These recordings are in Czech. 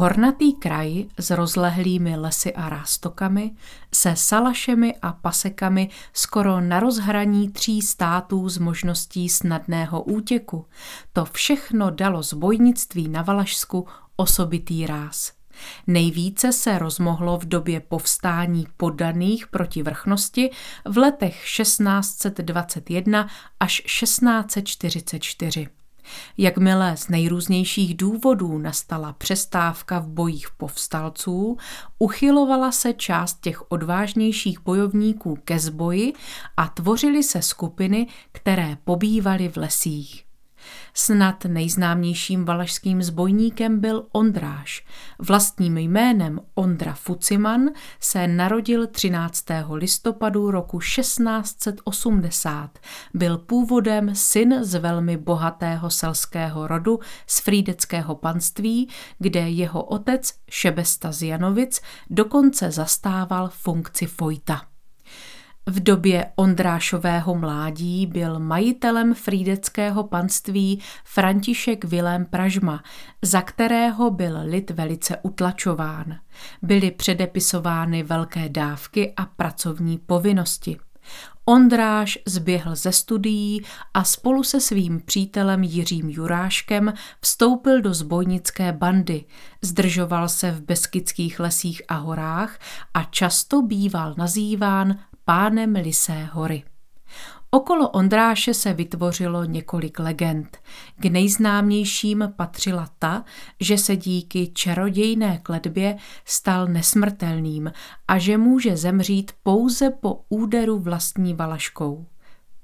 Hornatý kraj s rozlehlými lesy a rástokami, se salašemi a pasekami skoro na rozhraní tří států s možností snadného útěku. To všechno dalo zbojnictví na Valašsku osobitý ráz. Nejvíce se rozmohlo v době povstání podaných proti vrchnosti v letech 1621 až 1644. Jakmile z nejrůznějších důvodů nastala přestávka v bojích povstalců, uchylovala se část těch odvážnějších bojovníků ke zboji a tvořily se skupiny, které pobývaly v lesích. Snad nejznámějším valašským zbojníkem byl Ondráš. Vlastním jménem Ondra Fuciman se narodil 13. listopadu roku 1680. Byl původem syn z velmi bohatého selského rodu z Frídeckého panství, kde jeho otec Šebesta z Janovic dokonce zastával funkci Fojta. V době Ondrášového mládí byl majitelem frídeckého panství František Vilém Pražma, za kterého byl lid velice utlačován. Byly předepisovány velké dávky a pracovní povinnosti. Ondráš zběhl ze studií a spolu se svým přítelem Jiřím Juráškem vstoupil do zbojnické bandy. Zdržoval se v beskidských lesích a horách a často býval nazýván pánem Lisé hory. Okolo Ondráše se vytvořilo několik legend. K nejznámějším patřila ta, že se díky čarodějné kletbě stal nesmrtelným a že může zemřít pouze po úderu vlastní valaškou.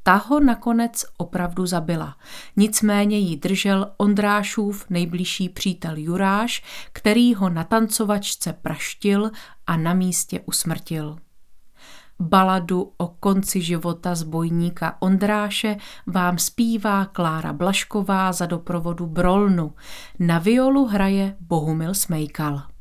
Ta ho nakonec opravdu zabila. Nicméně ji držel Ondrášův nejbližší přítel Juráš, který ho na tancovačce praštil a na místě usmrtil. Baladu o konci života zbojníka Ondráše vám zpívá Klára Blašková za doprovodu Brolnu. Na violu hraje Bohumil Smejkal.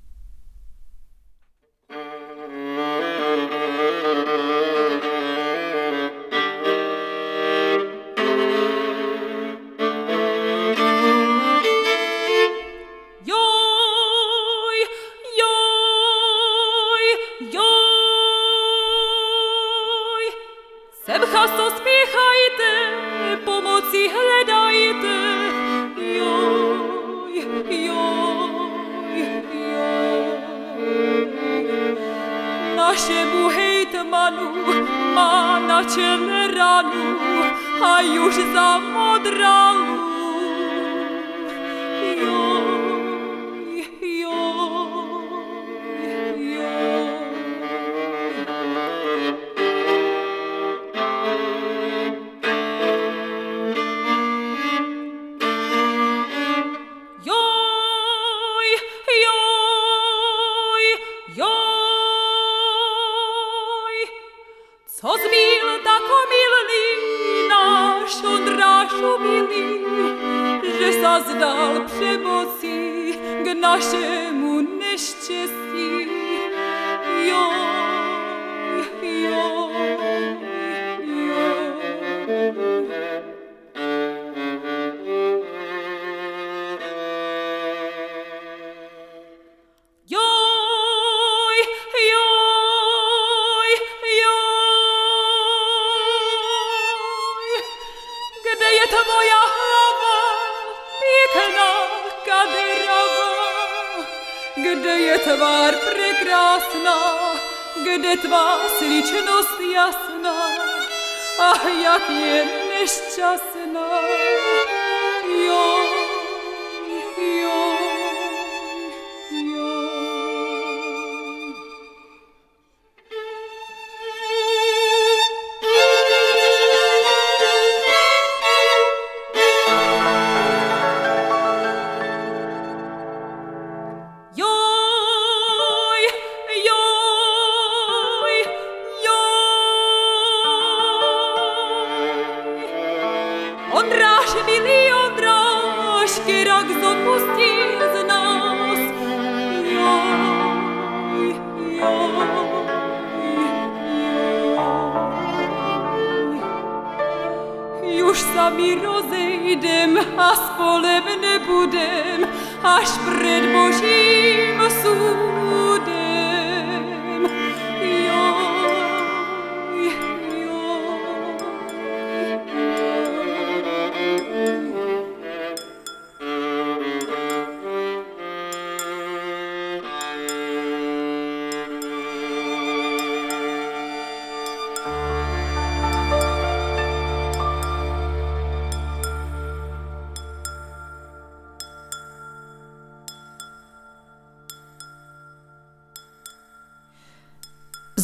Hledajte, pomoci hledajte, joj, joj, joj. Našemu hejtmanu má na čele ranu a už zamodralu, joj. szumili, że создал przemocy k naszemu nieszczęściu. Joj, joj. это моя хава, пикна кадырова, где я твар прекрасна, где тва личность ясна, ах, як я нещасна. Sami rozejdem a spolem nebudem až před božím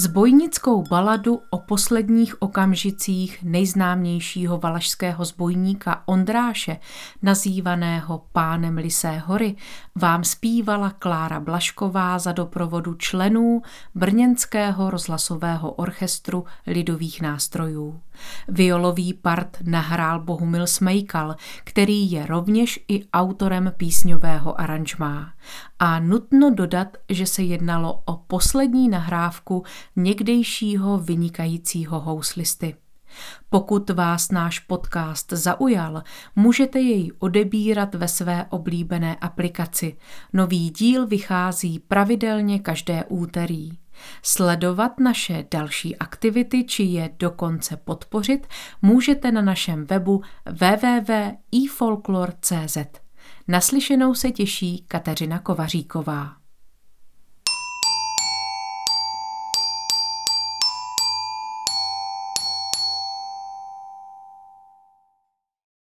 Zbojnickou baladu o posledních okamžicích nejznámějšího valašského zbojníka Ondráše, nazývaného pánem Lisé hory, vám zpívala Klára Blašková za doprovodu členů Brněnského rozhlasového orchestru lidových nástrojů. Violový part nahrál Bohumil Smejkal, který je rovněž i autorem písňového aranžmá. A nutno dodat, že se jednalo o poslední nahrávku někdejšího vynikajícího houslisty. Pokud vás náš podcast zaujal, můžete jej odebírat ve své oblíbené aplikaci. Nový díl vychází pravidelně každé úterý. Sledovat naše další aktivity či je dokonce podpořit můžete na našem webu www.ifolklor.cz. Naslyšenou se těší Kateřina Kovaříková.